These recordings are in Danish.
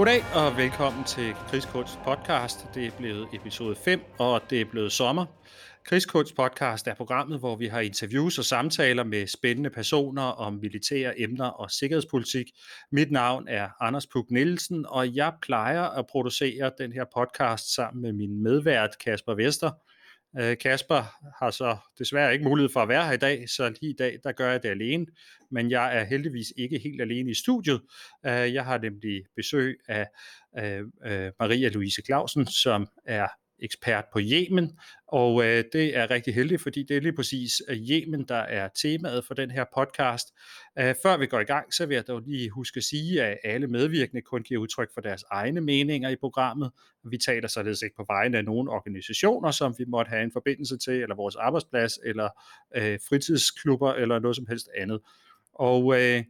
Goddag og velkommen til Krigskunst podcast. Det er blevet episode 5, og det er blevet sommer. Krigskunst podcast er programmet, hvor vi har interviews og samtaler med spændende personer om militære emner og sikkerhedspolitik. Mit navn er Anders Puk Nielsen, og jeg plejer at producere den her podcast sammen med min medvært Kasper Vester. Øh, Kasper har så desværre ikke mulighed for at være her i dag, så lige i dag, der gør jeg det alene. Men jeg er heldigvis ikke helt alene i studiet. Øh, jeg har nemlig besøg af øh, øh Maria Louise Clausen, som er ekspert på Yemen, og øh, det er rigtig heldigt, fordi det er lige præcis øh, Yemen, der er temaet for den her podcast. Æh, før vi går i gang, så vil jeg dog lige huske at sige, at alle medvirkende kun giver udtryk for deres egne meninger i programmet. Vi taler således ikke på vegne af nogen organisationer, som vi måtte have en forbindelse til, eller vores arbejdsplads, eller øh, fritidsklubber, eller noget som helst andet. Og øh,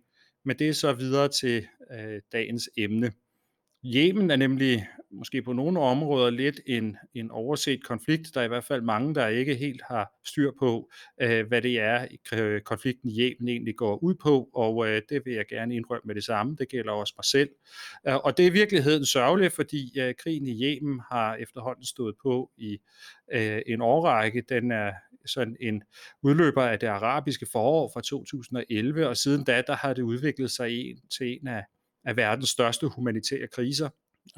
med det så videre til øh, dagens emne. Yemen er nemlig måske på nogle områder lidt en, en overset konflikt. Der er i hvert fald mange, der ikke helt har styr på, øh, hvad det er, konflikten i Yemen egentlig går ud på, og øh, det vil jeg gerne indrømme med det samme. Det gælder også mig selv. Øh, og det er i virkeligheden sørgeligt, fordi øh, krigen i Yemen har efterhånden stået på i øh, en årrække. Den er sådan en udløber af det arabiske forår fra 2011, og siden da, der har det udviklet sig en, til en af af verdens største humanitære kriser.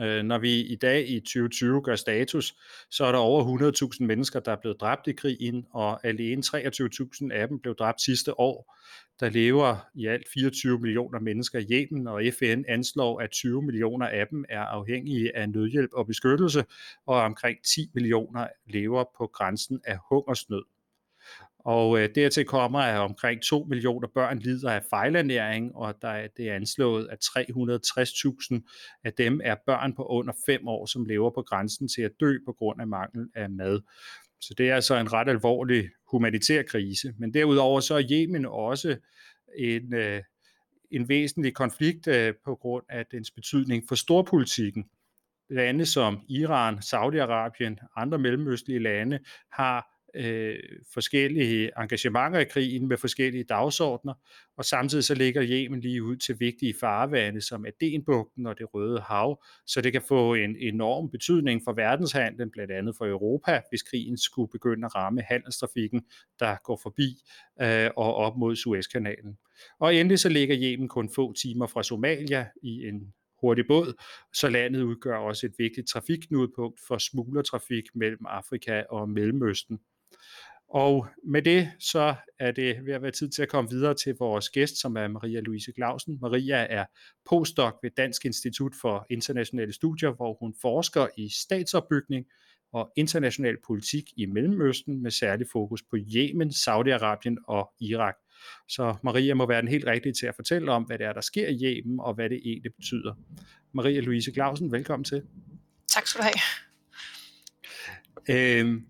Øh, når vi i dag i 2020 gør status, så er der over 100.000 mennesker, der er blevet dræbt i krigen, og alene 23.000 af dem blev dræbt sidste år. Der lever i alt 24 millioner mennesker i Yemen, og FN anslår, at 20 millioner af dem er afhængige af nødhjælp og beskyttelse, og omkring 10 millioner lever på grænsen af hungersnød. Og øh, dertil kommer, at omkring 2 millioner børn lider af fejlernæring, og der er, det er anslået, at 360.000 af dem er børn på under 5 år, som lever på grænsen til at dø på grund af mangel af mad. Så det er altså en ret alvorlig humanitær krise. Men derudover så er Yemen også en, øh, en væsentlig konflikt øh, på grund af dens betydning for storpolitikken. Lande som Iran, Saudi-Arabien, andre mellemøstlige lande har øh, forskellige engagementer i krigen med forskellige dagsordner, og samtidig så ligger Yemen lige ud til vigtige farvande som Adenbugten og det Røde Hav, så det kan få en enorm betydning for verdenshandlen, blandt andet for Europa, hvis krigen skulle begynde at ramme handelstrafikken, der går forbi øh, og op mod Suezkanalen. Og endelig så ligger Yemen kun få timer fra Somalia i en hurtig båd, så landet udgør også et vigtigt trafikknudepunkt for smuglertrafik mellem Afrika og Mellemøsten. Og med det, så er det ved at være tid til at komme videre til vores gæst, som er Maria Louise Clausen. Maria er postdoc ved Dansk Institut for Internationale Studier, hvor hun forsker i statsopbygning og international politik i Mellemøsten med særlig fokus på Yemen, Saudi-Arabien og Irak. Så Maria må være den helt rigtige til at fortælle om, hvad det er, der sker i Yemen, og hvad det egentlig betyder. Maria Louise Clausen, velkommen til. Tak skal du have. Øhm,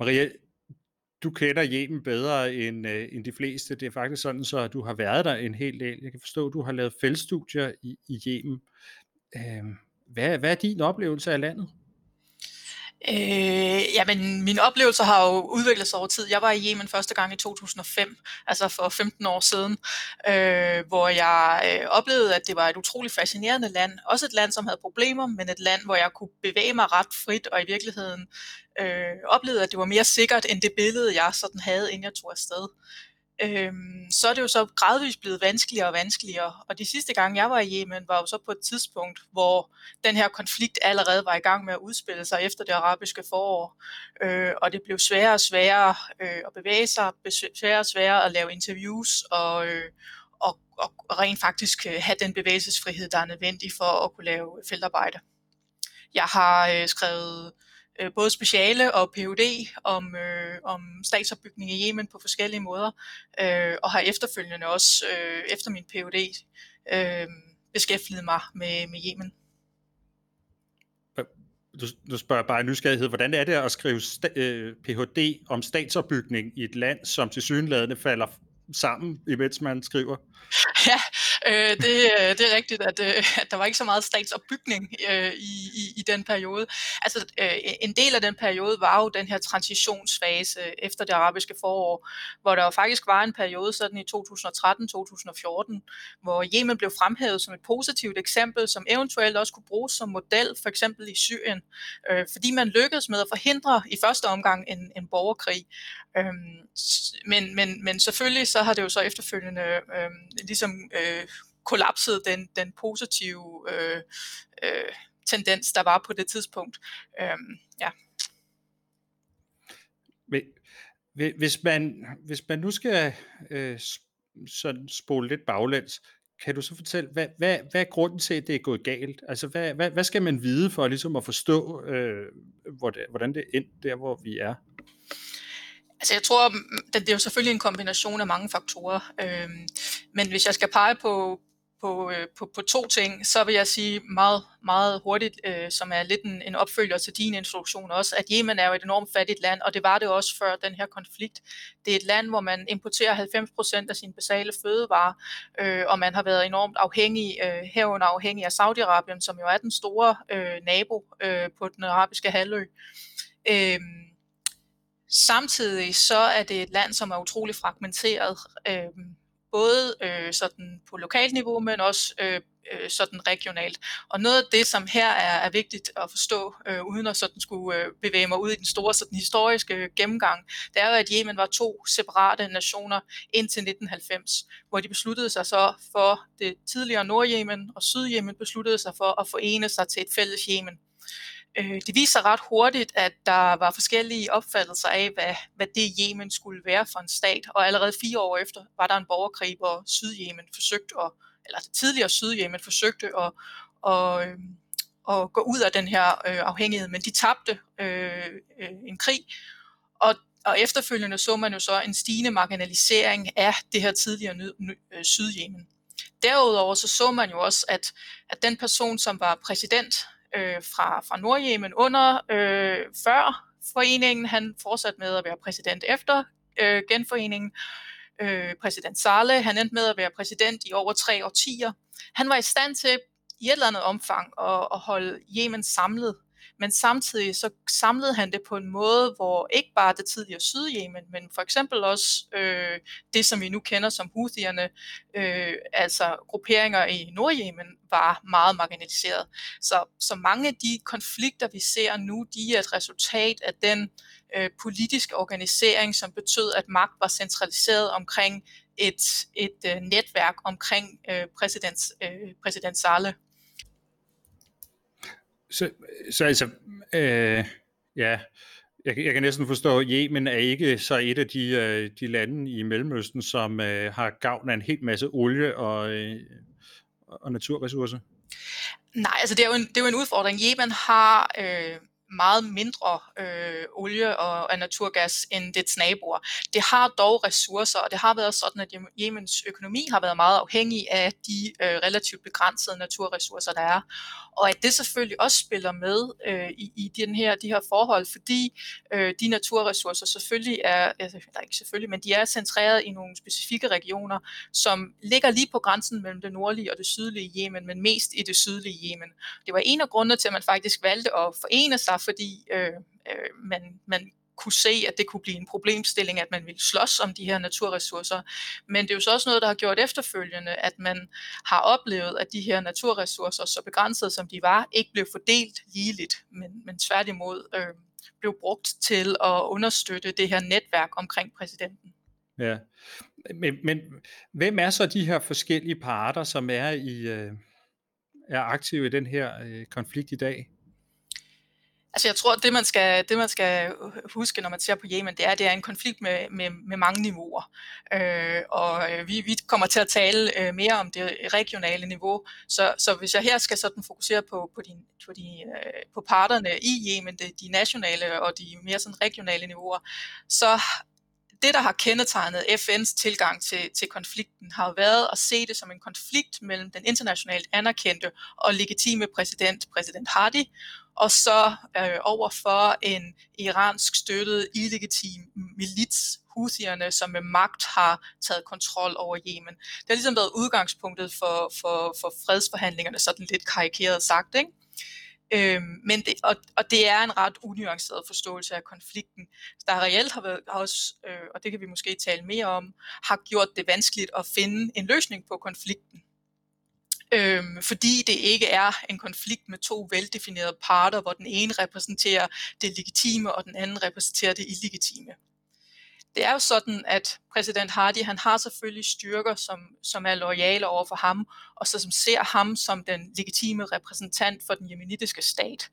Maria, du kender Yemen bedre end, øh, end de fleste. Det er faktisk sådan, så du har været der en hel del. Jeg kan forstå, at du har lavet feltstudier i, i Yemen. Øh, hvad, hvad er din oplevelse af landet? Øh, jamen, mine oplevelser har jo udviklet sig over tid. Jeg var i Yemen første gang i 2005, altså for 15 år siden, øh, hvor jeg øh, oplevede, at det var et utroligt fascinerende land. Også et land, som havde problemer, men et land, hvor jeg kunne bevæge mig ret frit, og i virkeligheden øh, oplevede, at det var mere sikkert end det billede, jeg sådan havde, inden jeg tog afsted øhm, så er det jo så gradvist blevet vanskeligere og vanskeligere. Og de sidste gange, jeg var i Yemen, var jo så på et tidspunkt, hvor den her konflikt allerede var i gang med at udspille sig efter det arabiske forår. Øh, og det blev sværere og sværere øh, at bevæge sig, sværere og sværere at lave interviews og, øh, og, og rent faktisk øh, have den bevægelsesfrihed, der er nødvendig for at kunne lave feltarbejde. Jeg har øh, skrevet øh, både speciale og Ph.D. om, øh, om statsopbygning i Yemen på forskellige måder, øh, og har efterfølgende også øh, efter min Ph.D. Øh, beskæftiget mig med, med Yemen. Du, du spørger bare i nysgerrighed, hvordan er det at skrive sta- øh, Ph.D. om statsopbygning i et land, som til synlædende falder sammen, imens man skriver? Ja, Øh, det, øh, det er rigtigt, at, øh, at der var ikke så meget statsopbygning øh, i, i, i den periode. Altså, øh, en del af den periode var jo den her transitionsfase efter det arabiske forår, hvor der jo faktisk var en periode sådan i 2013-2014, hvor Yemen blev fremhævet som et positivt eksempel, som eventuelt også kunne bruges som model, for eksempel i Syrien, øh, fordi man lykkedes med at forhindre i første omgang en, en borgerkrig. Øhm, men, men, men selvfølgelig så har det jo så efterfølgende øh, ligesom øh, kollapset den, den positive øh, øh, tendens, der var på det tidspunkt. Øhm, ja. Hvis man, hvis man nu skal øh, sådan spole lidt baglæns, kan du så fortælle, hvad, hvad, hvad er grunden til, at det er gået galt? Altså, hvad, hvad, hvad skal man vide for ligesom at forstå, øh, hvordan det er endt der, hvor vi er? Altså jeg tror, det er jo selvfølgelig en kombination af mange faktorer. Øh, men hvis jeg skal pege på, på, øh, på, på to ting, så vil jeg sige meget, meget hurtigt, øh, som er lidt en, en opfølger til din introduktion også, at Yemen er jo et enormt fattigt land, og det var det også før den her konflikt. Det er et land, hvor man importerer 90% af sine basale fødevarer, øh, og man har været enormt afhængig, øh, herunder afhængig af Saudi-Arabien, som jo er den store øh, nabo øh, på den arabiske halvø. Øh, Samtidig så er det et land, som er utrolig fragmenteret, øh, både øh, sådan på lokalt niveau, men også øh, øh, sådan regionalt. Og noget af det, som her er, er vigtigt at forstå, øh, uden at sådan skulle øh, bevæge mig ud i den store sådan historiske gennemgang, det er jo, at Yemen var to separate nationer indtil 1990, hvor de besluttede sig så for det tidligere Nordjemen og Sydjemen besluttede sig for at forene sig til et fælles Yemen. Øh, det viser ret hurtigt, at der var forskellige opfattelser af, hvad, hvad det Yemen skulle være for en stat, og allerede fire år efter var der en borgerkrig, hvor Sydjemen forsøgte at, eller det tidligere Sydjemen forsøgte at, at, øh, at gå ud af den her øh, afhængighed, men de tabte øh, øh, en krig, og, og efterfølgende så man jo så en stigende marginalisering af det her tidligere øh, Sydjemen. Derudover så så man jo også, at, at den person, som var præsident øh, fra, fra Nordjemen under øh, før foreningen. Han fortsatte med at være præsident efter øh, genforeningen. Øh, præsident Saleh, han endte med at være præsident i over tre årtier. Han var i stand til i et eller andet omfang at, at holde Yemen samlet men samtidig så samlede han det på en måde, hvor ikke bare det tidligere Sydjemen, men for eksempel også øh, det, som vi nu kender som Houthierne, øh, altså grupperinger i Nordjemen, var meget marginaliseret. Så, så mange af de konflikter, vi ser nu, de er et resultat af den øh, politiske organisering, som betød, at magt var centraliseret omkring et, et øh, netværk omkring øh, præsident, øh, præsident Saleh. Så, så altså, øh, ja, jeg, jeg kan næsten forstå, at Yemen er ikke så et af de, øh, de lande i Mellemøsten, som øh, har gavn af en helt masse olie og, øh, og naturressourcer. Nej, altså det er jo en, det er jo en udfordring. Yemen har øh, meget mindre øh, olie og, og naturgas end dets naboer. Det har dog ressourcer, og det har været sådan, at Yemens økonomi har været meget afhængig af de øh, relativt begrænsede naturressourcer, der er. Og at det selvfølgelig også spiller med øh, i, i den her, de her forhold, fordi øh, de naturressourcer selvfølgelig er, altså, der er ikke selvfølgelig, men de er centreret i nogle specifikke regioner, som ligger lige på grænsen mellem det nordlige og det sydlige Yemen, men mest i det sydlige Yemen. Det var en af grundene til, at man faktisk valgte at forene sig fordi øh, øh, man, man kunne se, at det kunne blive en problemstilling, at man ville slås om de her naturressourcer. Men det er jo så også noget, der har gjort efterfølgende, at man har oplevet, at de her naturressourcer, så begrænsede som de var, ikke blev fordelt ligeligt, men, men tværtimod øh, blev brugt til at understøtte det her netværk omkring præsidenten. Ja, men, men hvem er så de her forskellige parter, som er i øh, er aktive i den her øh, konflikt i dag? Altså jeg tror, det man, skal, det man skal huske, når man ser på Yemen, det er, at det er en konflikt med, med, med mange niveauer. Øh, og øh, vi, vi kommer til at tale øh, mere om det regionale niveau. Så, så hvis jeg her skal sådan fokusere på, på, din, på, de, øh, på parterne i Yemen, det, de nationale og de mere sådan regionale niveauer, så det, der har kendetegnet FN's tilgang til, til konflikten, har været at se det som en konflikt mellem den internationalt anerkendte og legitime præsident, præsident Hadi, og så øh, over for en iransk støttet illegitim milits, Houthierne, som med magt har taget kontrol over Yemen. Det har ligesom været udgangspunktet for, for, for fredsforhandlingerne, sådan lidt karikeret sagt. Ikke? Øhm, men det, og, og det er en ret unuanceret forståelse af konflikten, der reelt har været har også, øh, og det kan vi måske tale mere om, har gjort det vanskeligt at finde en løsning på konflikten. Øhm, fordi det ikke er en konflikt med to veldefinerede parter, hvor den ene repræsenterer det legitime, og den anden repræsenterer det illegitime det er jo sådan, at præsident Hadi, han har selvfølgelig styrker, som, som er lojale over for ham, og så som ser ham som den legitime repræsentant for den jemenitiske stat.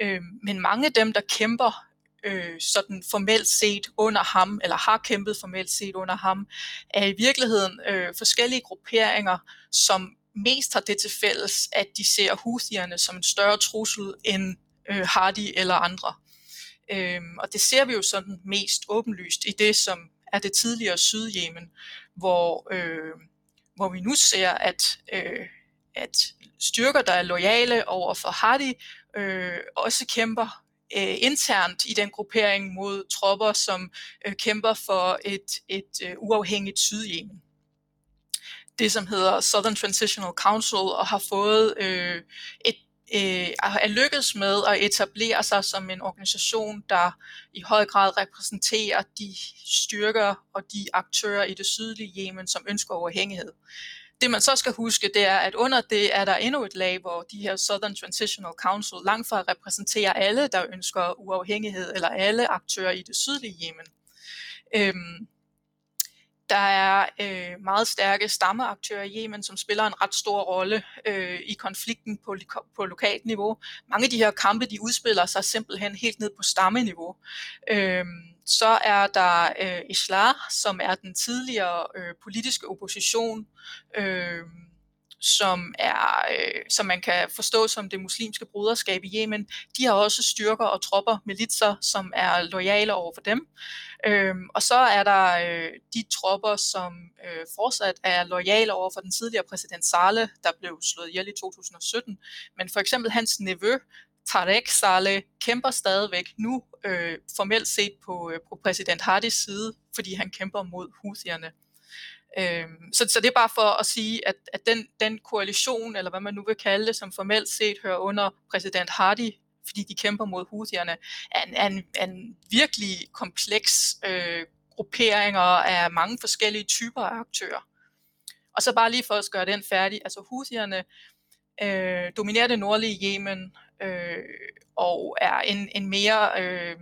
Øhm, men mange af dem, der kæmper øh, sådan formelt set under ham, eller har kæmpet formelt set under ham, er i virkeligheden øh, forskellige grupperinger, som mest har det til fælles, at de ser Houthierne som en større trussel end øh, Hardy eller andre. Øhm, og det ser vi jo sådan mest åbenlyst i det, som er det tidligere Sydjemen, hvor, øh, hvor vi nu ser, at, øh, at styrker, der er lojale over for Hardy, øh, også kæmper øh, internt i den gruppering mod tropper, som øh, kæmper for et, et øh, uafhængigt Sydjemen det, som hedder Southern Transitional Council, og har fået øh, et øh, er lykkedes med at etablere sig som en organisation, der i høj grad repræsenterer de styrker og de aktører i det sydlige Yemen, som ønsker uafhængighed. Det man så skal huske, det er, at under det er der endnu et lag, hvor de her Southern Transitional Council langt fra repræsenterer alle, der ønsker uafhængighed, eller alle aktører i det sydlige Yemen. Øhm, der er øh, meget stærke stammeaktører i Yemen, som spiller en ret stor rolle øh, i konflikten på, på lokalt niveau. Mange af de her kampe, de udspiller sig simpelthen helt ned på stammeniveau. Øh, så er der øh, Islah, som er den tidligere øh, politiske opposition, øh, som er, øh, som man kan forstå som det muslimske broderskab i Yemen, de har også styrker og tropper, militser, som er lojale over for dem. Øhm, og så er der øh, de tropper, som øh, fortsat er lojale over for den tidligere præsident Saleh, der blev slået ihjel i 2017. Men for eksempel hans nevø, Tarek Saleh, kæmper stadigvæk nu øh, formelt set på, øh, på præsident Hardis side, fordi han kæmper mod Houthierne. Øhm, så, så det er bare for at sige, at, at den, den koalition, eller hvad man nu vil kalde det, som formelt set hører under præsident Hadi, fordi de kæmper mod Houthierne, er en, er en, er en virkelig kompleks øh, grupperinger af mange forskellige typer af aktører. Og så bare lige for at gøre den færdig, altså Houthierne øh, dominerer det nordlige Yemen øh, og er en, en mere øh,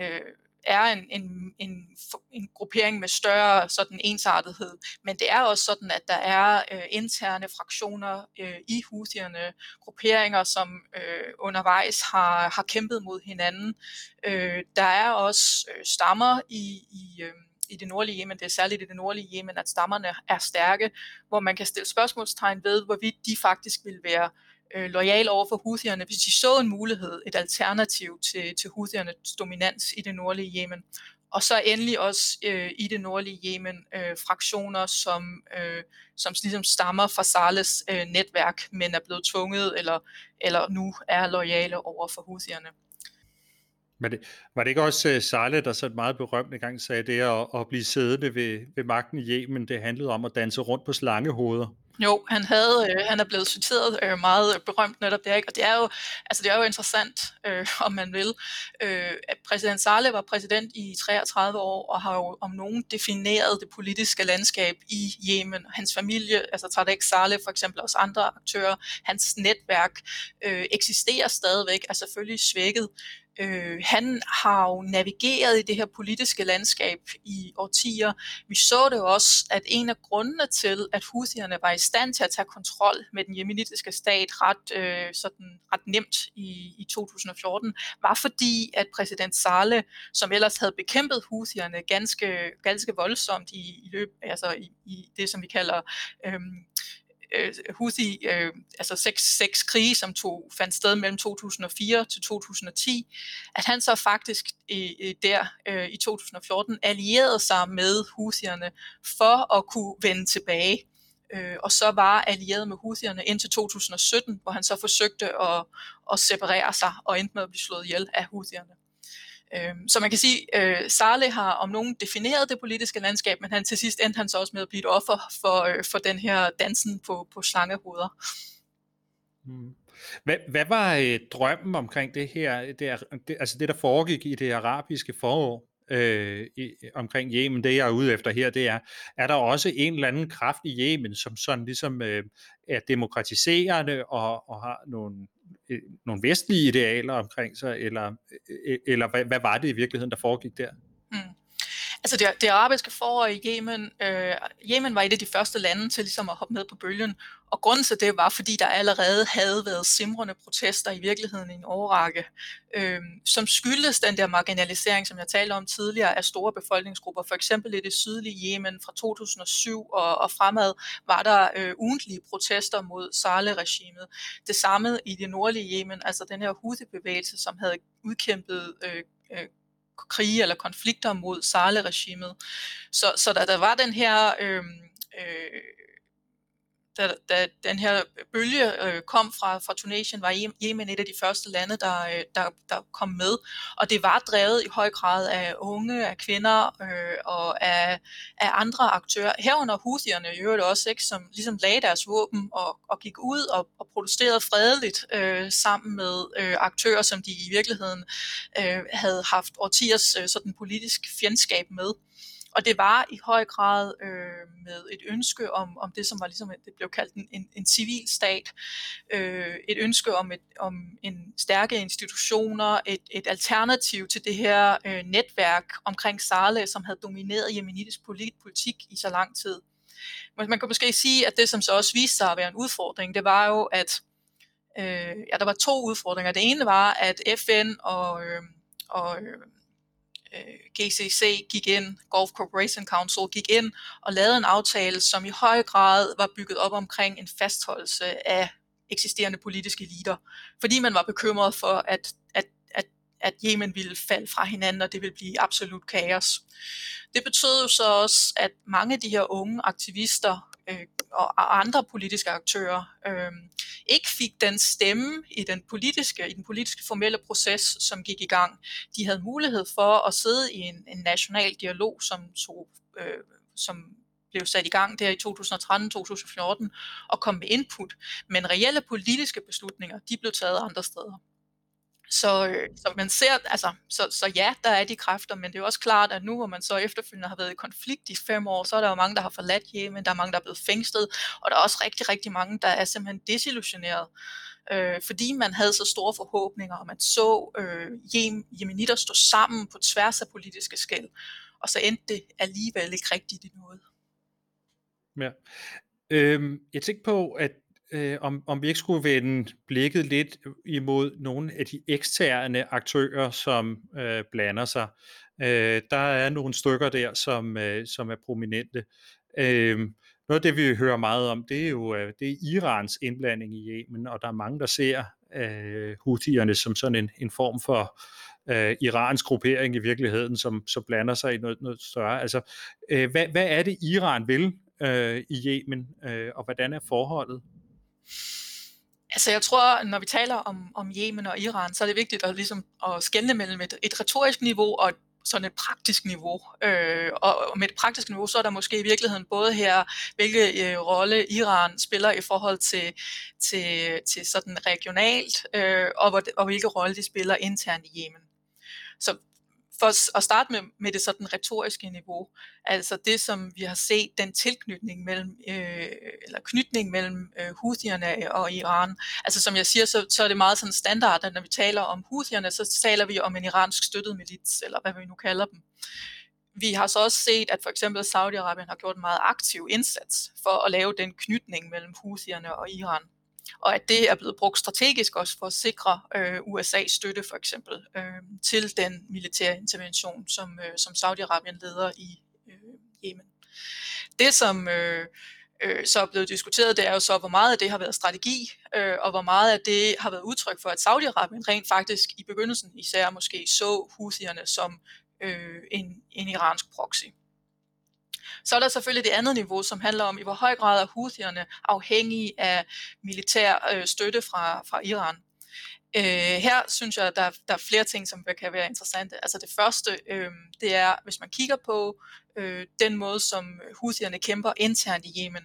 øh, er en, en, en, en gruppering med større sådan ensartethed, men det er også sådan, at der er øh, interne fraktioner øh, i Houthierne, grupperinger, som øh, undervejs har, har kæmpet mod hinanden. Øh, der er også øh, stammer i, i øh, i det nordlige Yemen, det er særligt i det nordlige Yemen, at stammerne er stærke, hvor man kan stille spørgsmålstegn ved, hvorvidt de faktisk vil være øh, lojal over for Houthierne, hvis de så en mulighed, et alternativ til, til Houthiernes dominans i det nordlige Yemen. Og så endelig også øh, i det nordlige Yemen øh, fraktioner, som, øh, som ligesom stammer fra Sales øh, netværk, men er blevet tvunget eller, eller nu er lojale over for Houthierne. Men det, var det ikke også uh, Saleh, der så meget berømt gang sagde det at, at blive siddende ved, ved magten i Yemen, det handlede om at danse rundt på slangehoveder? Jo, han havde, øh, han er blevet citeret øh, meget berømt netop der, ikke? og det er jo, altså det er jo interessant, øh, om man vil. Øh, at præsident Saleh var præsident i 33 år, og har jo om nogen defineret det politiske landskab i Yemen. Hans familie, altså Tarek Saleh for eksempel, også andre aktører, hans netværk øh, eksisterer stadigvæk, er selvfølgelig svækket, Øh, han har jo navigeret i det her politiske landskab i årtier. Vi så det også, at en af grundene til, at Houthierne var i stand til at tage kontrol med den jemenitiske stat ret, øh, sådan ret nemt i, i 2014, var fordi, at præsident Saleh, som ellers havde bekæmpet Houthierne ganske, ganske voldsomt i, i løb, altså i, i det, som vi kalder øh, øh, Houthi, øh, altså seks, seks krige, som tog, fandt sted mellem 2004 til 2010, at han så faktisk i, der øh, i 2014 allierede sig med Houthierne for at kunne vende tilbage. Øh, og så var allieret med Houthierne indtil 2017, hvor han så forsøgte at, at separere sig og endte med at blive slået ihjel af Houthierne. Øh, så man kan sige, at Saleh har om nogen defineret det politiske landskab, men han til sidst endte han så også med at blive et offer for, øh, for den her dansen på, på slangehoveder. Mm. Hvad, hvad var øh, drømmen omkring det her, det, det, altså det der foregik i det arabiske forår øh, i, omkring Yemen, det jeg er ude efter her, det er, er der også en eller anden kraft i Yemen, som sådan ligesom øh, er demokratiserende og, og har nogle, Øh, nogle vestlige idealer omkring sig, eller, øh, øh, eller hvad, hvad var det i virkeligheden, der foregik der? Mm. Altså det, det arabiske forår i Yemen, øh, Yemen var et af de første lande til ligesom at hoppe med på bølgen, og grunden til det var, fordi der allerede havde været simrende protester i virkeligheden i en årrække, øh, som skyldes den der marginalisering, som jeg talte om tidligere, af store befolkningsgrupper. For eksempel i det sydlige Yemen fra 2007 og, og fremad var der øh, ugentlige protester mod Saleh-regimet. Det samme i det nordlige Yemen, altså den her Houthi-bevægelse, som havde udkæmpet øh, øh, krige eller konflikter mod Saleh-regimet. Så, så da der var den her øhm, øh, øh, da, da den her bølge øh, kom fra, fra Tunesien, var Yemen et af de første lande, der, øh, der, der kom med. Og det var drevet i høj grad af unge, af kvinder øh, og af, af andre aktører. Herunder Houthierne i øvrigt også, ikke, som ligesom lagde deres våben og, og gik ud og, og protesterede fredeligt øh, sammen med øh, aktører, som de i virkeligheden øh, havde haft årtiers øh, sådan politisk fjendskab med. Og det var i høj grad øh, med et ønske om, om det, som var ligesom, det blev kaldt en, en, en civil stat. Øh, et ønske om, et, om en stærke institutioner, et, et alternativ til det her øh, netværk omkring Saleh, som havde domineret jemenitisk politik i så lang tid. Man kan måske sige, at det, som så også viste sig at være en udfordring, det var jo, at øh, ja, der var to udfordringer. Det ene var, at FN og, øh, og øh, øh, GCC gik ind, Gulf Corporation Council gik ind og lavede en aftale, som i høj grad var bygget op omkring en fastholdelse af eksisterende politiske eliter, fordi man var bekymret for, at, at, at, at Yemen ville falde fra hinanden, og det ville blive absolut kaos. Det betød jo så også, at mange af de her unge aktivister øh, og andre politiske aktører øh, ikke fik den stemme i den politiske i den politiske formelle proces, som gik i gang. De havde mulighed for at sidde i en, en national dialog, som tog, øh, som blev sat i gang der i 2013-2014 og kom med input, men reelle politiske beslutninger, de blev taget andre steder. Så, øh, så man ser, altså, så, så ja, der er de kræfter, men det er jo også klart, at nu hvor man så efterfølgende har været i konflikt i fem år, så er der jo mange, der har forladt Yemen, der er mange, der er blevet fængslet, og der er også rigtig, rigtig mange, der er simpelthen desillusioneret, øh, fordi man havde så store forhåbninger, og man så øh, jemenitter stå sammen på tværs af politiske skæld, og så endte det alligevel ikke rigtigt i noget. Ja. Øhm, jeg tænkte på, at øh, om, om vi ikke skulle vende blikket lidt imod nogle af de eksterne aktører, som øh, blander sig. Øh, der er nogle stykker der, som, øh, som er prominente. Øh, noget af det, vi hører meget om, det er jo øh, det er Irans indblanding i Yemen, og der er mange, der ser øh, Houthierne som sådan en, en form for øh, Irans gruppering i virkeligheden, som så blander sig i noget, noget større. Altså, øh, hvad, hvad er det, Iran vil øh, i Yemen, øh, og hvordan er forholdet? Altså jeg tror, når vi taler om, om Yemen og Iran, så er det vigtigt at, ligesom, at skelne mellem et, et retorisk niveau og et sådan et praktisk niveau. Øh, og med et praktisk niveau, så er der måske i virkeligheden både her, hvilke øh, rolle Iran spiller i forhold til, til, til sådan regionalt, øh, og, hvor, og hvilke rolle de spiller internt i Yemen. Så for at starte med, med det sådan retoriske niveau, altså det som vi har set, den tilknytning mellem, øh, eller knytning mellem øh, Houthierne og Iran, altså som jeg siger, så, så er det meget sådan standard, at når vi taler om Houthierne, så taler vi om en iransk støttet milits, eller hvad vi nu kalder dem. Vi har så også set, at for eksempel Saudi-Arabien har gjort en meget aktiv indsats for at lave den knytning mellem Houthierne og Iran og at det er blevet brugt strategisk også for at sikre øh, USA's støtte for eksempel øh, til den militære intervention, som, øh, som Saudi-Arabien leder i øh, Yemen. Det som øh, øh, så er blevet diskuteret, det er jo så, hvor meget af det har været strategi, øh, og hvor meget af det har været udtryk for, at Saudi-Arabien rent faktisk i begyndelsen især måske så Houthierne som øh, en, en iransk proxy. Så er der selvfølgelig det andet niveau, som handler om, i hvor høj grad er Houthierne afhængige af militær øh, støtte fra, fra Iran. Øh, her synes jeg, at der, der er flere ting, som kan være interessante. Altså det første, øh, det er, hvis man kigger på øh, den måde, som husierne kæmper internt i Yemen,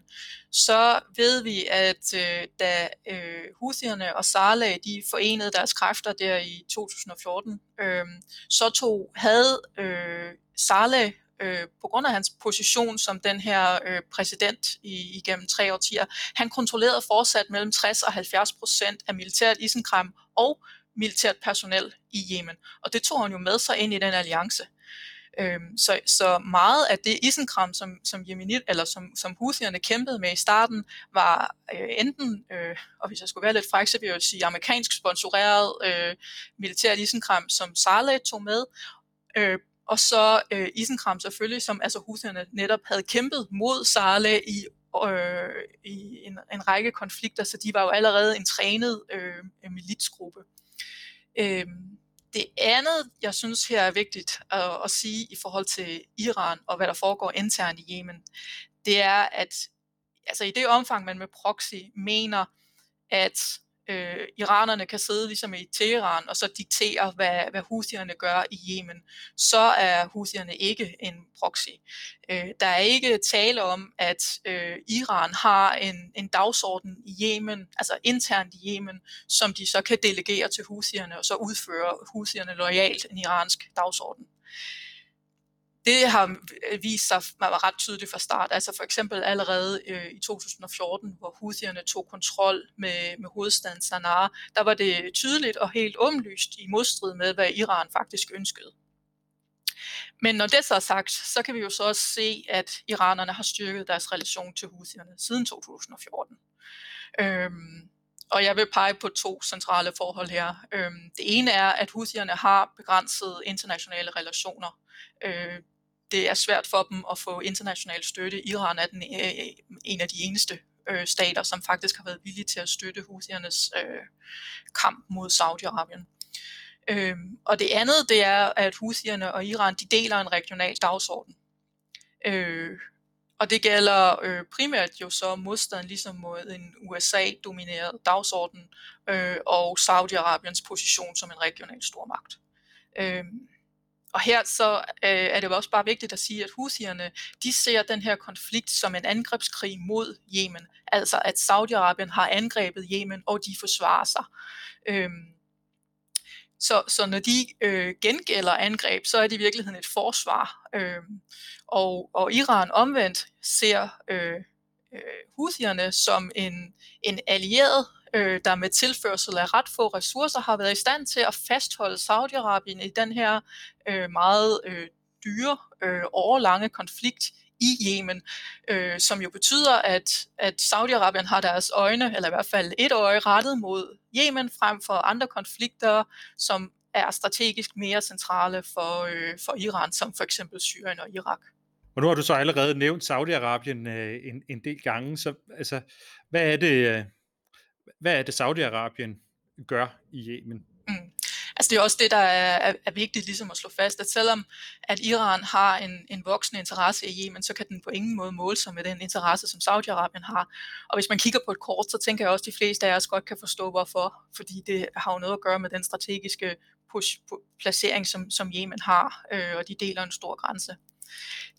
så ved vi, at øh, da øh, husierne og Saleh, de forenede deres kræfter der i 2014, øh, så tog, havde øh, Saleh øh, på grund af hans position som den her øh, præsident i, igennem tre årtier, han kontrollerede fortsat mellem 60 og 70 procent af militært isenkram og militært personel i Yemen. Og det tog han jo med sig ind i den alliance. Øhm, så, så meget af det isenkram, som, som, Yemenit, eller som, som Houthierne kæmpede med i starten, var øh, enten, øh, og hvis jeg skulle være lidt fræk, så vil jeg sige amerikansk sponsoreret øh, militært isenkram, som Saleh tog med, øh, og så øh, isenkram selvfølgelig, som altså Houthierne netop havde kæmpet mod Saleh i øh, i en, en række konflikter, så de var jo allerede en trænet øh, militsgruppe. Øh, det andet, jeg synes her er vigtigt at, at sige i forhold til Iran og hvad der foregår internt i Yemen, det er, at altså i det omfang, man med proxy mener, at øh, iranerne kan sidde ligesom i Teheran og så diktere, hvad, hvad husierne gør i Yemen, så er husierne ikke en proxy. Øh, der er ikke tale om, at øh, Iran har en, en dagsorden i Yemen, altså internt i Yemen, som de så kan delegere til husierne, og så udføre husierne lojalt en iransk dagsorden det har øh, vist sig var ret tydeligt fra start. Altså for eksempel allerede øh, i 2014, hvor Houthierne tog kontrol med, med hovedstaden Sanaa, der var det tydeligt og helt åbenlyst i modstrid med, hvad Iran faktisk ønskede. Men når det så er sagt, så kan vi jo så også se, at iranerne har styrket deres relation til Houthierne siden 2014. Øhm, og jeg vil pege på to centrale forhold her. Øhm, det ene er, at Houthierne har begrænsede internationale relationer. Øh, det er svært for dem at få international støtte. Iran er den, øh, en af de eneste øh, stater, som faktisk har været villige til at støtte husiernes øh, kamp mod Saudi-Arabien. Øhm, og det andet, det er, at husierne og Iran, de deler en regional dagsorden. Øh, og det gælder øh, primært jo så modstand ligesom mod en USA-domineret dagsorden øh, og Saudi-Arabiens position som en regional stormagt. Øh, og her så øh, er det jo også bare vigtigt at sige, at husierne, de ser den her konflikt som en angrebskrig mod Yemen. Altså at Saudi-Arabien har angrebet Yemen, og de forsvarer sig. Øhm, så, så når de øh, gengælder angreb, så er det i virkeligheden et forsvar. Øhm, og, og Iran omvendt ser øh, øh, husierne som en, en allieret øh, der med tilførsel af ret få ressourcer har været i stand til at fastholde Saudi-Arabien i den her øh, meget øh, dyre, øh, årlange konflikt i Yemen, øh, som jo betyder, at, at Saudi-Arabien har deres øjne, eller i hvert fald et øje rettet mod Yemen frem for andre konflikter, som er strategisk mere centrale for, øh, for Iran, som for eksempel Syrien og Irak. Og nu har du så allerede nævnt Saudi-Arabien øh, en, en del gange, så altså, hvad er det, øh, hvad er det Saudi-Arabien gør i Yemen? Mm. Altså det er også det, der er, er vigtigt ligesom at slå fast, at selvom at Iran har en, en voksende interesse i Yemen, så kan den på ingen måde måle sig med den interesse, som Saudi-Arabien har. Og hvis man kigger på et kort, så tænker jeg også, at de fleste af os godt kan forstå, hvorfor. Fordi det har jo noget at gøre med den strategiske push, placering, som, som Yemen har, øh, og de deler en stor grænse.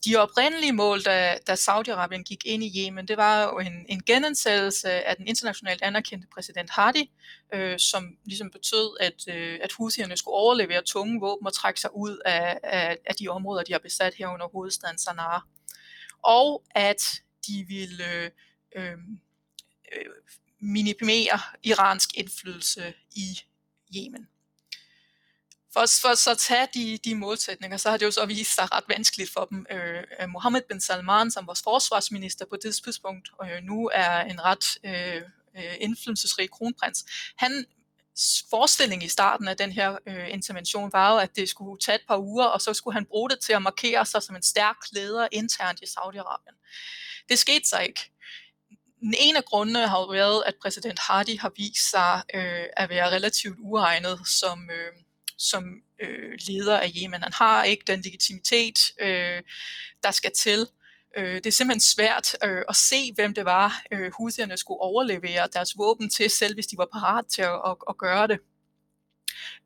De oprindelige mål, da, da Saudi-Arabien gik ind i Yemen, det var jo en, en genansættelse af den internationalt anerkendte præsident Hadi, øh, som ligesom betød, at, øh, at husierne skulle overlevere tunge våben og trække sig ud af, af, af de områder, de har besat herunder hovedstaden Sanaa. Og at de ville øh, øh, minimere iransk indflydelse i Yemen for, for så at tage de, de målsætninger, så har det jo så vist sig ret vanskeligt for dem. Øh, øh Mohammed bin Salman, som var forsvarsminister på det tidspunkt, og øh, nu er en ret øh, øh indflydelsesrig kronprins, han forestilling i starten af den her øh, intervention var jo, at det skulle tage et par uger, og så skulle han bruge det til at markere sig som en stærk leder internt i Saudi-Arabien. Det skete så ikke. En af grundene har jo været, at præsident Hadi har vist sig øh, at være relativt uegnet som, øh, som øh, leder af Yemen. Han har ikke den legitimitet, øh, der skal til. Øh, det er simpelthen svært øh, at se, hvem det var, øh, husierne skulle overlevere deres våben til, selv hvis de var parat til at, at, at gøre det.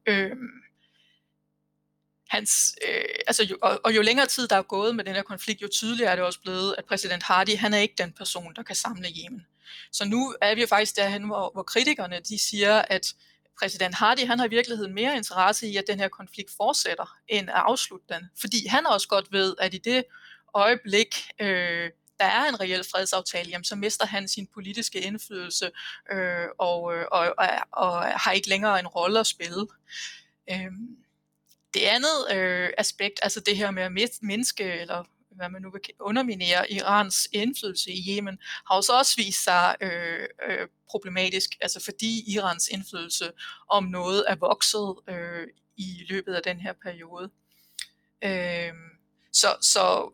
Øh, hans, øh, altså jo, og, og jo længere tid der er gået med den her konflikt, jo tydeligere er det også blevet, at præsident Hadi, han er ikke den person, der kan samle Yemen. Så nu er vi jo faktisk derhen, hvor, hvor kritikerne de siger, at præsident Hadi, han har i virkeligheden mere interesse i, at den her konflikt fortsætter, end at afslutte den. Fordi han også godt ved, at i det øjeblik, øh, der er en reel fredsaftale, jamen, så mister han sin politiske indflydelse øh, og, øh, og, og, og har ikke længere en rolle at spille. Øh, det andet øh, aspekt, altså det her med at mindske, eller hvad man nu vil underminere Irans indflydelse i Yemen, har også også vist sig øh, øh, problematisk, altså fordi Irans indflydelse om noget er vokset øh, i løbet af den her periode. Øh, så, så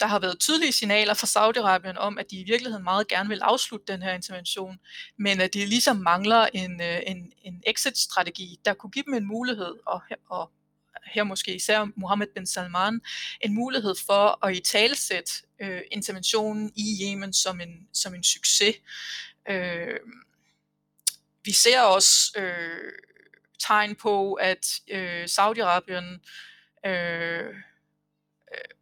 der har været tydelige signaler fra Saudi-Arabien om, at de i virkeligheden meget gerne vil afslutte den her intervention, men at de ligesom mangler en, øh, en, en exit-strategi, der kunne give dem en mulighed, og, og her måske især Mohammed bin Salman, en mulighed for at i talsætte øh, interventionen i Yemen som en, som en succes. Øh, vi ser også øh, tegn på, at øh, Saudi-Arabien øh,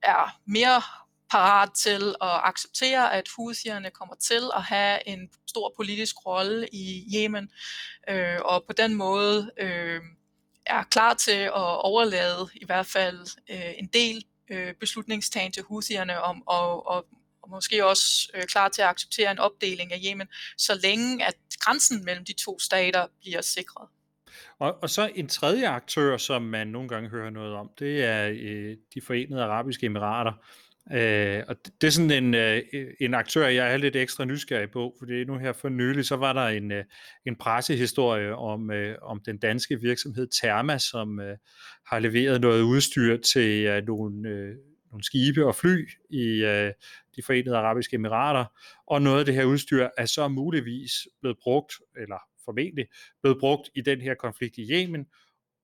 er mere parat til at acceptere, at Houthierne kommer til at have en stor politisk rolle i Yemen, øh, og på den måde øh, er klar til at overlade i hvert fald øh, en del øh, beslutningstagen til Houthierne om, og, og, og måske også øh, klar til at acceptere en opdeling af Yemen, så længe at grænsen mellem de to stater bliver sikret. Og, og så en tredje aktør, som man nogle gange hører noget om, det er øh, de forenede arabiske emirater. Øh, Øh, og det er sådan en, øh, en aktør, jeg er lidt ekstra nysgerrig på, for det er nu her for nylig, så var der en, øh, en pressehistorie om, øh, om den danske virksomhed Therma, som øh, har leveret noget udstyr til øh, nogle, øh, nogle skibe og fly i øh, de forenede arabiske emirater, og noget af det her udstyr er så muligvis blevet brugt, eller formentlig blevet brugt i den her konflikt i Yemen,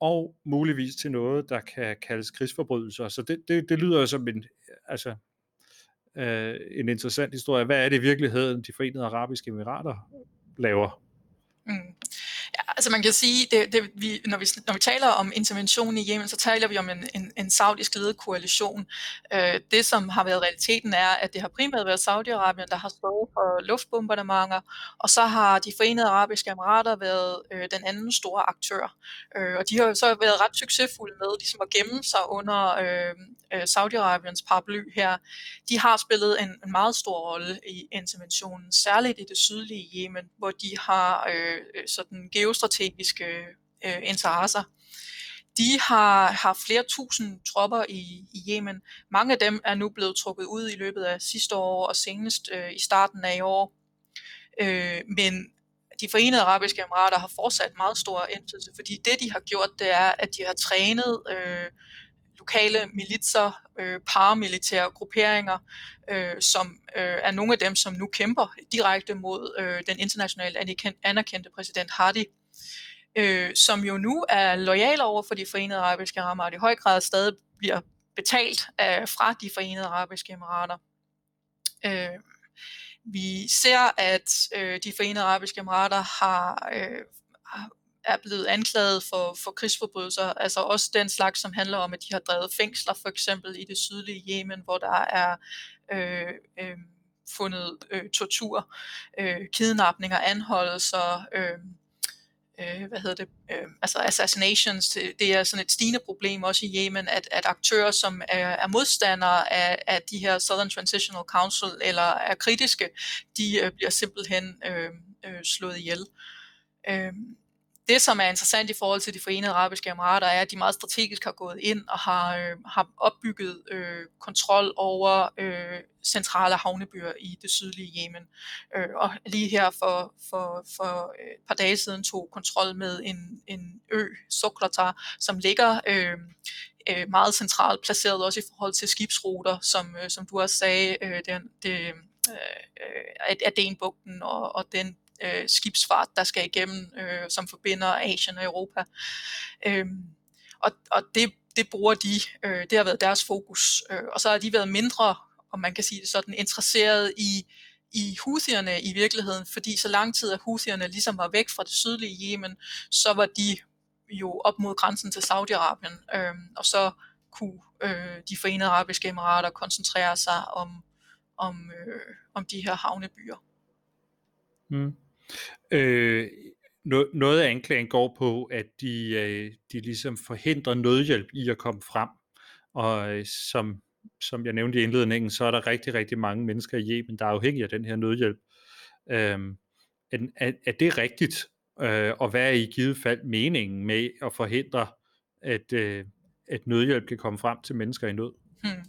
og muligvis til noget, der kan kaldes krigsforbrydelser. Så det, det, det lyder jo som en, altså, øh, en interessant historie. Hvad er det i virkeligheden, de forenede arabiske emirater laver? Mm. Altså man kan sige, det, det, vi, når, vi, når vi taler om intervention i Yemen, så taler vi om en, en, en saudisk ledet koalition. Øh, det, som har været realiteten, er, at det har primært været Saudi-Arabien, der har stået for luftbombardementer, og så har de forenede arabiske emirater været øh, den anden store aktør. Øh, og de har jo så været ret succesfulde med ligesom at gemme sig under øh, øh Saudi-Arabiens paraply her. De har spillet en, en meget stor rolle i interventionen, særligt i det sydlige Yemen, hvor de har øh, øh sådan geostrategiske øh, interesser. De har har flere tusind tropper i, i Yemen. Mange af dem er nu blevet trukket ud i løbet af sidste år og senest øh, i starten af i år. Øh, men de forenede arabiske emirater har fortsat meget stor indflydelse, fordi det de har gjort, det er, at de har trænet øh, lokale militser, øh, paramilitære grupperinger, øh, som øh, er nogle af dem, som nu kæmper direkte mod øh, den internationalt anerkendte præsident Hadi, øh, Øh, som jo nu er lojal over for de forenede arabiske emirater, og i høj grad stadig bliver betalt af, fra de forenede arabiske emirater. Øh, vi ser, at øh, de forenede arabiske emirater har, øh, er blevet anklaget for, for krigsforbrydelser, altså også den slags, som handler om, at de har drevet fængsler, for eksempel i det sydlige Yemen, hvor der er øh, øh, fundet øh, tortur, øh, kidnapninger, anholdelser, øh, øh, hvad hedder det, øh, altså assassinations, det er sådan et stigende problem også i Yemen, at, at aktører, som er, er modstandere af, af de her Southern Transitional Council, eller er kritiske, de øh, bliver simpelthen øh, øh, slået ihjel. Øh, det, som er interessant i forhold til de forenede arabiske emirater, er, at de meget strategisk har gået ind og har, øh, har opbygget øh, kontrol over øh, centrale havnebyer i det sydlige Yemen. Øh, og lige her for, for, for øh, et par dage siden tog kontrol med en, en ø, Sokrata, som ligger øh, øh, meget centralt placeret også i forhold til skibsruter, som, øh, som du også sagde, øh, det, det, er øh Adenbugten og, og den øh, skibsfart, der skal igennem, øh, som forbinder Asien og Europa. Øh, og og det, det bruger de, øh, det har været deres fokus. Øh, og så har de været mindre, om man kan sige det sådan, interesseret i, i Houthierne i virkeligheden, fordi så lang tid at Houthierne ligesom var væk fra det sydlige Yemen, så var de jo op mod grænsen til Saudi-Arabien, øh, og så kunne øh, de forenede arabiske emirater koncentrere sig om, om, øh, om de her havnebyer. Mm. Øh, noget af anklagen går på, at de, øh, de ligesom forhindrer nødhjælp i at komme frem. Og øh, som, som jeg nævnte i indledningen, så er der rigtig, rigtig mange mennesker i Yemen, der er afhængige af den her nødhjælp. Øh, er, er det rigtigt? Øh, og hvad er i givet fald meningen med at forhindre, at, øh, at nødhjælp kan komme frem til mennesker i nød? Hmm.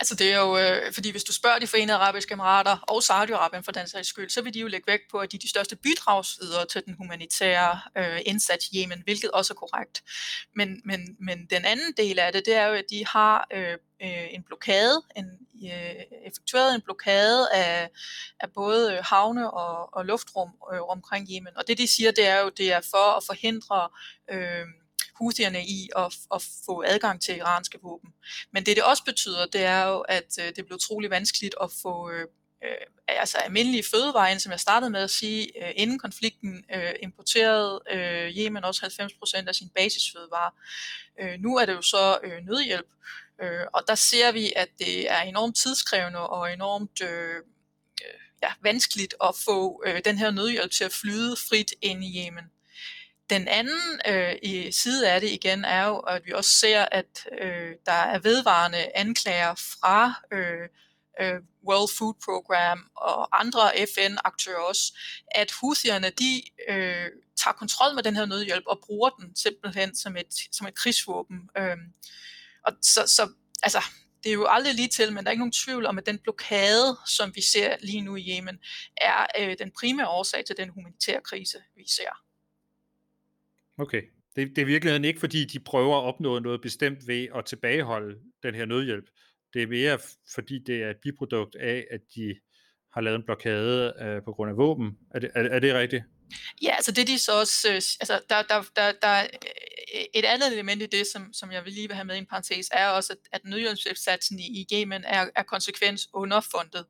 Altså det er jo, øh, fordi hvis du spørger de forenede arabiske emirater og Saudi-Arabien for den sags skyld, så vil de jo lægge vægt på, at de er de største bidragsydere til den humanitære øh, indsats i Yemen, hvilket også er korrekt. Men, men, men den anden del af det, det er jo, at de har øh, øh, en blokade, en, øh, effektueret en blokade af, af både havne og, og luftrum øh, omkring Yemen. Og det de siger, det er jo, det er for at forhindre øh, houthierne i at, at få adgang til iranske våben. Men det det også betyder, det er jo, at øh, det blev utrolig vanskeligt at få øh, øh altså almindelige fødevarer, som jeg startede med at sige, øh, inden konflikten øh, importerede øh, Yemen også 90% af sin basisfødevarer. Øh, nu er det jo så øh, nødhjælp, øh, og der ser vi, at det er enormt tidskrævende og enormt øh, øh ja, vanskeligt at få øh, den her nødhjælp til at flyde frit ind i Yemen. Den anden øh, i side af det igen er jo, at vi også ser, at øh, der er vedvarende anklager fra øh, øh, World Food Program og andre FN-aktører også, at Houthierne de øh, tager kontrol med den her nødhjælp og bruger den simpelthen som et, som et krigsvåben. Øh, og så, så altså, det er jo aldrig lige til, men der er ikke nogen tvivl om, at den blokade, som vi ser lige nu i Yemen, er øh, den primære årsag til den humanitære krise, vi ser. Okay. Det, det er i virkeligheden ikke, fordi de prøver at opnå noget bestemt ved at tilbageholde den her nødhjælp. Det er mere, fordi det er et biprodukt af, at de har lavet en blokade øh, på grund af våben. Er det, er, er det rigtigt? Ja, altså det de så også, øh, altså der, der, der, der øh, Øh, et andet element i det, som, som jeg vil lige vil have med i en parentes, er også, at, at nødhjælpssatsen i, i Yemen er, er konsekvens underfundet.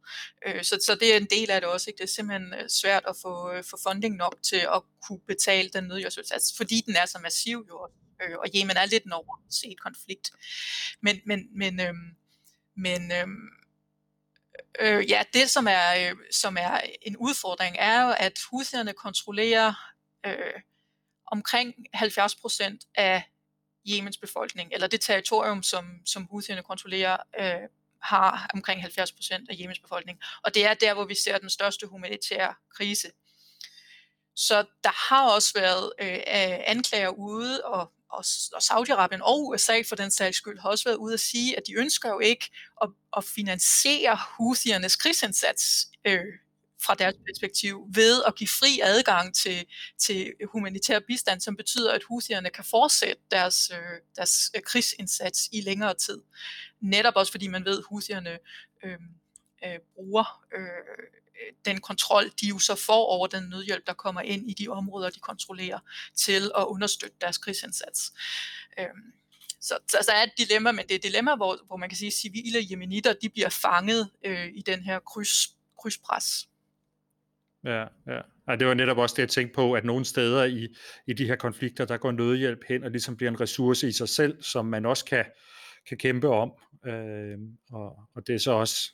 Øh, så, så det er en del af det også. Ikke? Det er simpelthen øh, svært at få, øh, få funding nok til at kunne betale den nødhjælpssats, fordi den er så massiv jo. Øh, og Yemen er lidt en overset konflikt. Men, men, men, øh, men øh, øh, ja, det som er, øh, som er en udfordring er jo, at huserne kontrollerer øh, omkring 70 procent af Yemens befolkning, eller det territorium, som, som Houthierne kontrollerer, øh, har omkring 70 procent af Yemens befolkning. Og det er der, hvor vi ser den største humanitære krise. Så der har også været øh, anklager ude, og, og, og Saudi-Arabien og USA for den sags skyld har også været ude at sige, at de ønsker jo ikke at, at finansiere Houthiernes krigsindsats øh, fra deres perspektiv ved at give fri adgang til, til humanitær bistand, som betyder, at husierne kan fortsætte deres, øh, deres øh, krigsindsats i længere tid. Netop også fordi man ved, at husierne øh, øh, bruger øh, øh, den kontrol, de jo så får over den nødhjælp, der kommer ind i de områder, de kontrollerer, til at understøtte deres krigsindsats. Øh, så, så, så er et dilemma, men det er et dilemma, hvor, hvor man kan sige, at civile jemenitter, de bliver fanget øh, i den her kryds, krydspres. Ja, ja. ja. det var netop også det, jeg tænkte på, at nogle steder i, i de her konflikter, der går nødhjælp hen og ligesom bliver en ressource i sig selv, som man også kan, kan kæmpe om. Øh, og, og det er så også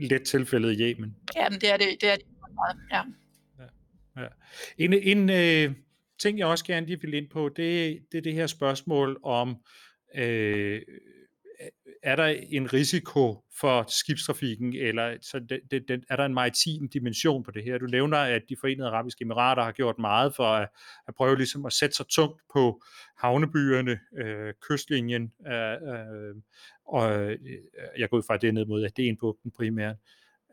let tilfældet i Yemen. Ja, men det er det, det, er det ja. ja, ja. En, en øh, ting, jeg også gerne lige vil ind på, det, det er det her spørgsmål om øh, er der en risiko for skibstrafikken, eller så det, det, det, er der en maritim dimension på det her? Du nævner, at de forenede arabiske emirater har gjort meget for at, at prøve ligesom at sætte sig tungt på havnebyerne, øh, kystlinjen, øh, øh, og øh, jeg går ud fra, at det er ned mod Adenbugten primært.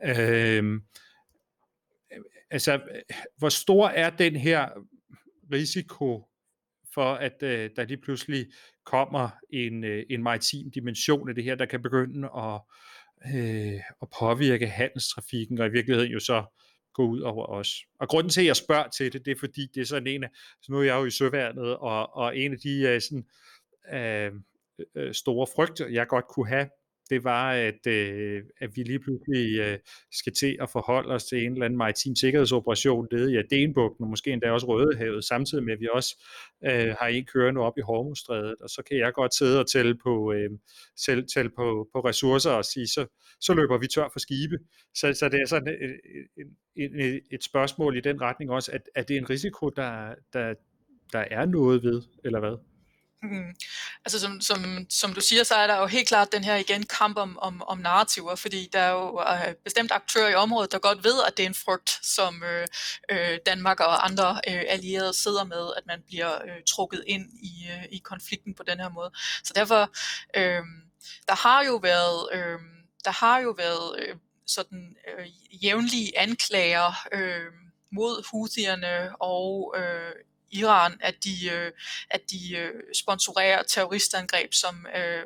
Øh, altså, hvor stor er den her risiko for at øh, der lige pludselig kommer en, øh, en maritim dimension af det her, der kan begynde at, øh, at påvirke handelstrafikken, og i virkeligheden jo så gå ud over os. Og grunden til, at jeg spørger til det, det er fordi, det er sådan en af, så nu er jeg jo i søværnet, og, og en af de uh, sådan, øh, øh, store frygter, jeg godt kunne have, det var, at, øh, at vi lige pludselig øh, skal til at forholde os til en eller anden maritim sikkerhedsoperation nede i Adenbugten, og måske endda også Rødehavet, samtidig med, at vi også øh, har en kørende op i Hormuzstrædet, og så kan jeg godt sidde og tælle på, øh, tælle, tælle på, på ressourcer og sige, så, så løber vi tør for skibe. Så, så det er sådan et, et, et, et spørgsmål i den retning også, at, at det er en risiko, der, der, der er noget ved, eller hvad? Mm. Altså som, som, som du siger, så er der jo helt klart den her igen kamp om, om, om narrativer, fordi der er jo øh, bestemt aktører i området, der godt ved, at det er en frygt, som øh, øh, Danmark og andre øh, allierede sidder med, at man bliver øh, trukket ind i, øh, i konflikten på den her måde. Så derfor, øh, der har jo været, øh, der har jo været øh, sådan øh, jævnlige anklager øh, mod Houthierne og øh, Iran, at de, øh, at de øh, sponsorerer terroristangreb, som øh,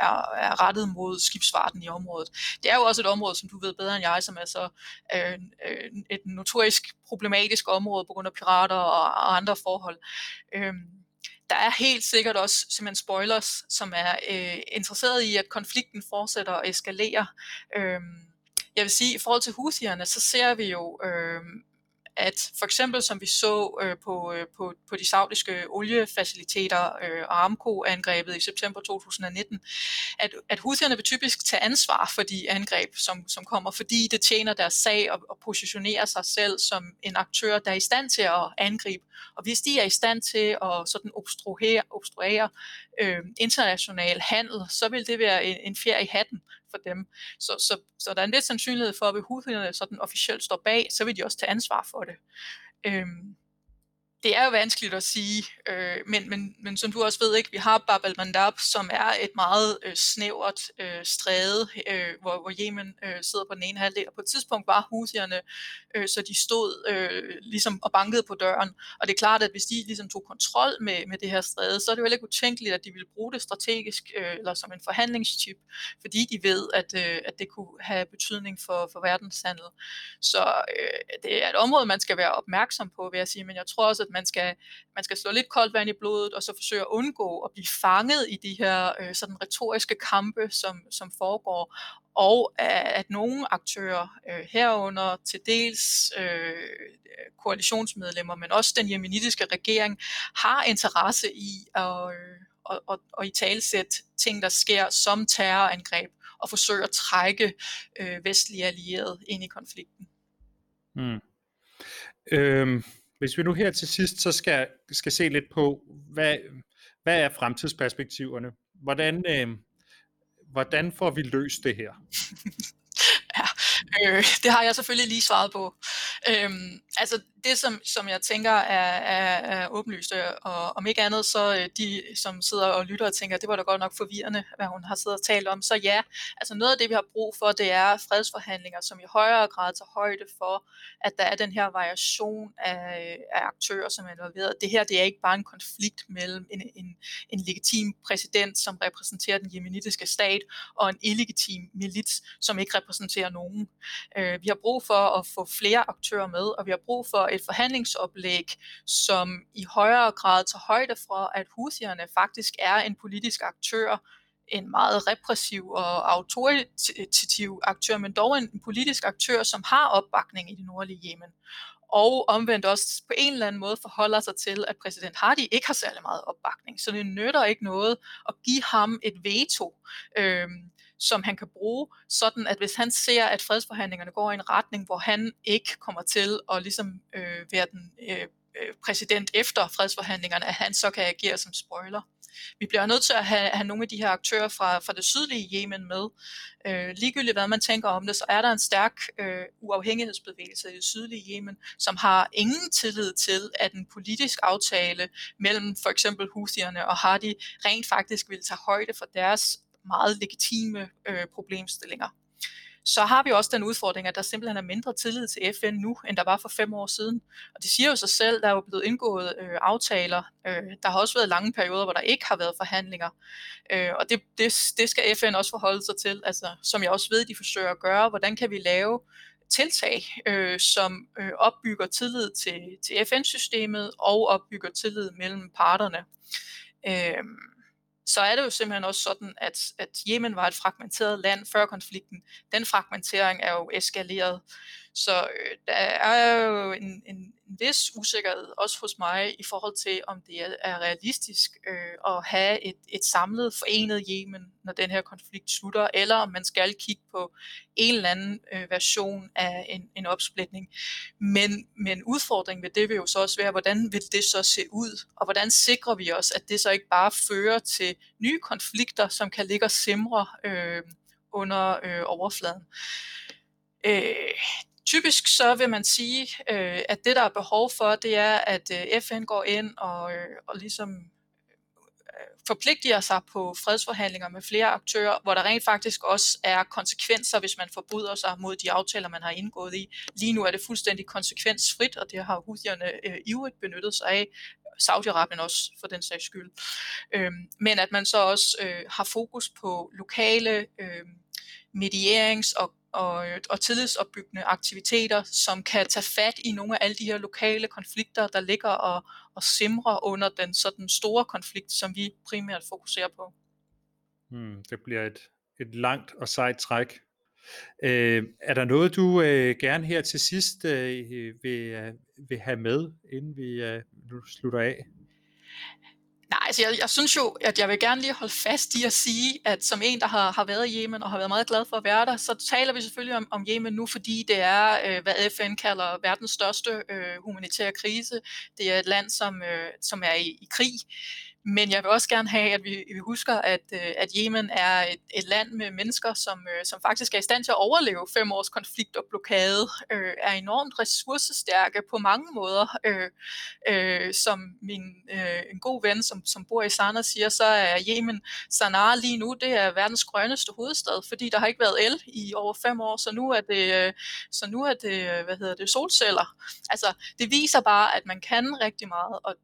er, er rettet mod skibsfarten i området. Det er jo også et område, som du ved bedre end jeg, som er så øh, øh, et notorisk problematisk område på grund af pirater og, og andre forhold. Øh, der er helt sikkert også simpelthen spoilers, som er øh, interesseret i, at konflikten fortsætter og eskalerer. Øh, jeg vil sige, i forhold til husierne, så ser vi jo øh, at for eksempel som vi så øh, på, øh, på, på de saudiske oliefaciliteter øh, Aramco-angrebet i september 2019, at, at Houthierne vil typisk tage ansvar for de angreb, som, som kommer, fordi det tjener deres sag og, og positionerer sig selv som en aktør, der er i stand til at angribe. Og hvis de er i stand til at sådan obstruere, obstruere øh, international handel, så vil det være en, en fjer i hatten for dem. Så, så, så der er en lidt sandsynlighed for, at hvis Houthierne sådan officielt står bag, så vil de også tage ansvar for det. Øhm, det er jo vanskeligt at sige, øh, men, men, men som du også ved, ikke, vi har Bab al-Mandab, som er et meget øh, snævert øh, stræde, øh, hvor, hvor Yemen øh, sidder på den ene halvdel, og på et tidspunkt var husierne, øh, så de stod øh, ligesom og bankede på døren, og det er klart, at hvis de ligesom tog kontrol med, med det her stræde, så er det jo heller ikke utænkeligt, at de ville bruge det strategisk, øh, eller som en forhandlingschip, fordi de ved, at, øh, at det kunne have betydning for, for verdenshandel. Så øh, det er et område, man skal være opmærksom på, vil jeg sige, men jeg tror også, man skal, man skal slå lidt koldt vand i blodet, og så forsøge at undgå at blive fanget i de her øh, sådan retoriske kampe, som, som foregår, og at nogle aktører øh, herunder til dels øh, koalitionsmedlemmer, men også den jemenitiske regering, har interesse i at, øh, at, at, at i talsæt ting, der sker som terrorangreb, og forsøge at trække øh, vestlige allierede ind i konflikten. Mm. Øhm, hvis vi nu her til sidst så skal, skal se lidt på, hvad, hvad er fremtidsperspektiverne? Hvordan, øh, hvordan får vi løst det her? ja, øh, det har jeg selvfølgelig lige svaret på. Øhm, altså det, som, som jeg tænker er, er, er åbenlyst, øh, og om ikke andet, så øh, de, som sidder og lytter og tænker, det var da godt nok forvirrende, hvad hun har siddet og talt om, så ja, altså noget af det, vi har brug for, det er fredsforhandlinger, som i højere grad tager højde for, at der er den her variation af, af aktører, som er involveret. Det her, det er ikke bare en konflikt mellem en, en, en legitim præsident, som repræsenterer den jemenitiske stat, og en illegitim milits, som ikke repræsenterer nogen. Øh, vi har brug for at få flere aktører med, og vi har brug for et forhandlingsoplæg, som i højere grad tager højde for, at Houthierne faktisk er en politisk aktør, en meget repressiv og autoritativ aktør, men dog en politisk aktør, som har opbakning i det nordlige Yemen. Og omvendt også på en eller anden måde forholder sig til, at præsident Hadi ikke har særlig meget opbakning. Så det nytter ikke noget at give ham et veto. Øhm, som han kan bruge, sådan at hvis han ser, at fredsforhandlingerne går i en retning, hvor han ikke kommer til at ligesom, øh, være den øh, øh, præsident efter fredsforhandlingerne, at han så kan agere som spoiler. Vi bliver nødt til at have, have nogle af de her aktører fra, fra det sydlige Yemen med. Øh, ligegyldigt hvad man tænker om det, så er der en stærk øh, uafhængighedsbevægelse i det sydlige Yemen, som har ingen tillid til, at en politisk aftale mellem for eksempel Houthierne og Hadi rent faktisk vil tage højde for deres meget legitime øh, problemstillinger. Så har vi også den udfordring, at der simpelthen er mindre tillid til FN nu, end der var for fem år siden. Og det siger jo sig selv, der er jo blevet indgået øh, aftaler. Øh, der har også været lange perioder, hvor der ikke har været forhandlinger. Øh, og det, det, det skal FN også forholde sig til, altså, som jeg også ved, de forsøger at gøre. Hvordan kan vi lave tiltag, øh, som øh, opbygger tillid til, til FN-systemet og opbygger tillid mellem parterne. Øh, så er det jo simpelthen også sådan, at, at Yemen var et fragmenteret land før konflikten. Den fragmentering er jo eskaleret. Så øh, der er jo en, en, en vis usikkerhed også hos mig i forhold til, om det er, er realistisk øh, at have et, et samlet forenet Yemen, når den her konflikt slutter, eller om man skal kigge på en eller anden øh, version af en, en opsplitning. Men, men udfordringen ved det vil jo så også være, hvordan vil det så se ud, og hvordan sikrer vi os, at det så ikke bare fører til nye konflikter, som kan ligge og simre øh, under øh, overfladen. Øh, typisk så vil man sige, øh, at det der er behov for, det er, at øh, FN går ind og, øh, og ligesom øh, forpligtiger forpligter sig på fredsforhandlinger med flere aktører, hvor der rent faktisk også er konsekvenser, hvis man forbryder sig mod de aftaler, man har indgået i. Lige nu er det fuldstændig konsekvensfrit, og det har Houthierne øh, ivrigt benyttet sig af. Saudi-Arabien også for den sags skyld. Øhm, men at man så også øh, har fokus på lokale øh, medierings- og og, øh, og tillidsopbyggende aktiviteter, som kan tage fat i nogle af alle de her lokale konflikter, der ligger og, og simrer under den sådan store konflikt, som vi primært fokuserer på. Hmm, det bliver et, et langt og sejt træk. Øh, er der noget, du øh, gerne her til sidst øh, vil, øh, vil have med, inden vi øh, slutter af? Nej, altså jeg, jeg synes jo, at jeg vil gerne lige holde fast i at sige, at som en, der har, har været i Yemen og har været meget glad for at være der, så taler vi selvfølgelig om, om Yemen nu, fordi det er, øh, hvad FN kalder verdens største øh, humanitære krise. Det er et land, som, øh, som er i, i krig. Men jeg vil også gerne have, at vi, vi husker, at, øh, at Yemen er et, et land med mennesker, som, øh, som faktisk er i stand til at overleve fem års konflikt og blokade, øh, er enormt ressourcestærke på mange måder. Øh, øh, som min øh, en god ven, som, som bor i Sanaa, siger, så er Yemen Sanaa lige nu, det er verdens grønneste hovedstad, fordi der har ikke været el i over fem år, så nu er det, øh, så nu er det hvad hedder det, solceller. Altså, det viser bare, at man kan rigtig meget, og,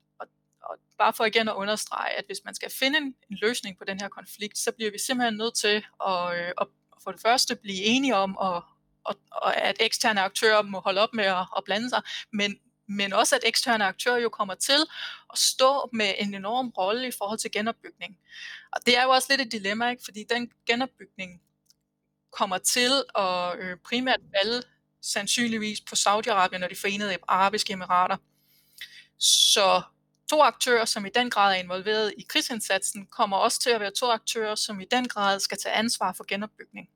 og bare for igen at understrege, at hvis man skal finde en, en løsning på den her konflikt, så bliver vi simpelthen nødt til at, øh, at for det første blive enige om, at, og, og at eksterne aktører må holde op med at, at blande sig, men, men også at eksterne aktører jo kommer til at stå med en enorm rolle i forhold til genopbygning. Og det er jo også lidt et dilemma, ikke? fordi den genopbygning kommer til at øh, primært falde sandsynligvis på Saudi-Arabien og de forenede arabiske emirater. Så to aktører, som i den grad er involveret i krigsindsatsen, kommer også til at være to aktører, som i den grad skal tage ansvar for genopbygning.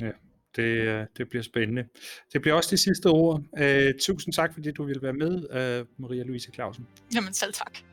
Ja, det, øh, det bliver spændende. Det bliver også de sidste ord. Uh, tusind tak, fordi du ville være med, uh, Maria Louise Clausen. Jamen selv tak.